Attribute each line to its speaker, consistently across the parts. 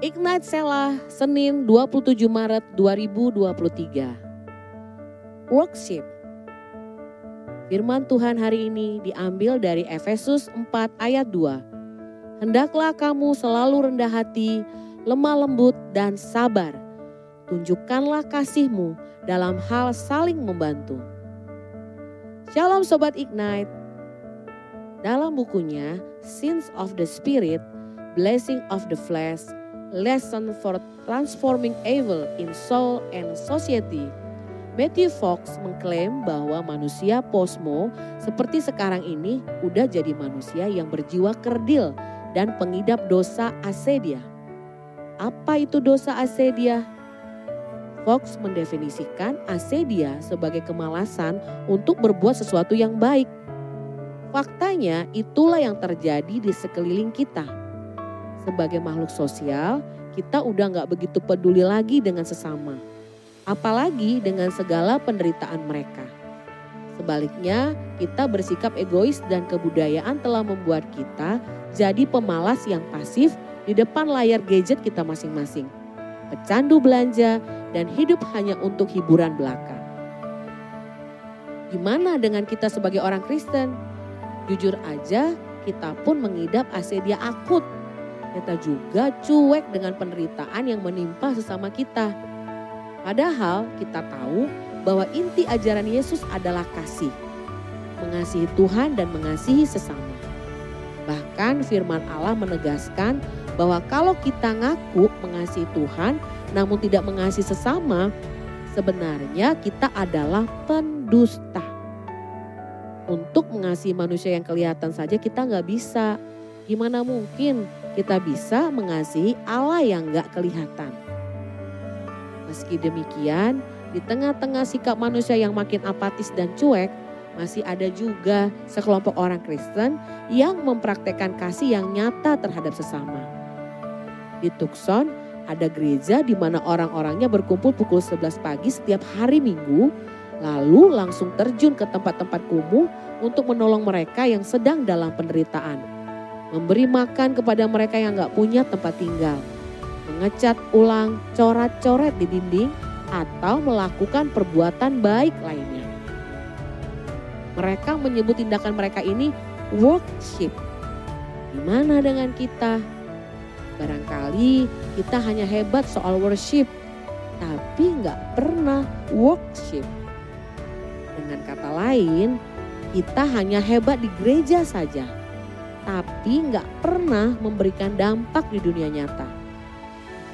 Speaker 1: Ignite Selah, Senin 27 Maret 2023. Worship. Firman Tuhan hari ini diambil dari Efesus 4 ayat 2. Hendaklah kamu selalu rendah hati, lemah lembut dan sabar. Tunjukkanlah kasihmu dalam hal saling membantu. Shalom Sobat Ignite. Dalam bukunya Sins of the Spirit, Blessing of the Flesh, Lesson for Transforming Evil in Soul and Society. Matthew Fox mengklaim bahwa manusia posmo seperti sekarang ini udah jadi manusia yang berjiwa kerdil dan pengidap dosa asedia. Apa itu dosa asedia? Fox mendefinisikan asedia sebagai kemalasan untuk berbuat sesuatu yang baik. Faktanya itulah yang terjadi di sekeliling kita sebagai makhluk sosial, kita udah nggak begitu peduli lagi dengan sesama. Apalagi dengan segala penderitaan mereka. Sebaliknya, kita bersikap egois dan kebudayaan telah membuat kita jadi pemalas yang pasif di depan layar gadget kita masing-masing. Pecandu belanja dan hidup hanya untuk hiburan belaka. Gimana dengan kita sebagai orang Kristen? Jujur aja, kita pun mengidap asedia akut kita juga cuek dengan penderitaan yang menimpa sesama kita. Padahal kita tahu bahwa inti ajaran Yesus adalah kasih. Mengasihi Tuhan dan mengasihi sesama. Bahkan firman Allah menegaskan bahwa kalau kita ngaku mengasihi Tuhan namun tidak mengasihi sesama, sebenarnya kita adalah pendusta. Untuk mengasihi manusia yang kelihatan saja kita nggak bisa. Gimana mungkin kita bisa mengasihi Allah yang gak kelihatan. Meski demikian, di tengah-tengah sikap manusia yang makin apatis dan cuek, masih ada juga sekelompok orang Kristen yang mempraktekkan kasih yang nyata terhadap sesama. Di Tucson, ada gereja di mana orang-orangnya berkumpul pukul 11 pagi setiap hari Minggu, lalu langsung terjun ke tempat-tempat kumuh untuk menolong mereka yang sedang dalam penderitaan memberi makan kepada mereka yang gak punya tempat tinggal, mengecat ulang coret-coret di dinding, atau melakukan perbuatan baik lainnya. Mereka menyebut tindakan mereka ini worship. Gimana dengan kita? Barangkali kita hanya hebat soal worship, tapi nggak pernah worship. Dengan kata lain, kita hanya hebat di gereja saja tapi nggak pernah memberikan dampak di dunia nyata.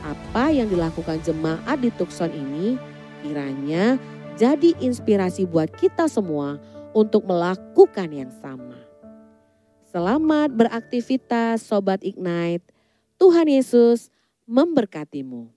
Speaker 1: Apa yang dilakukan jemaat di Tucson ini kiranya jadi inspirasi buat kita semua untuk melakukan yang sama. Selamat beraktivitas Sobat Ignite. Tuhan Yesus memberkatimu.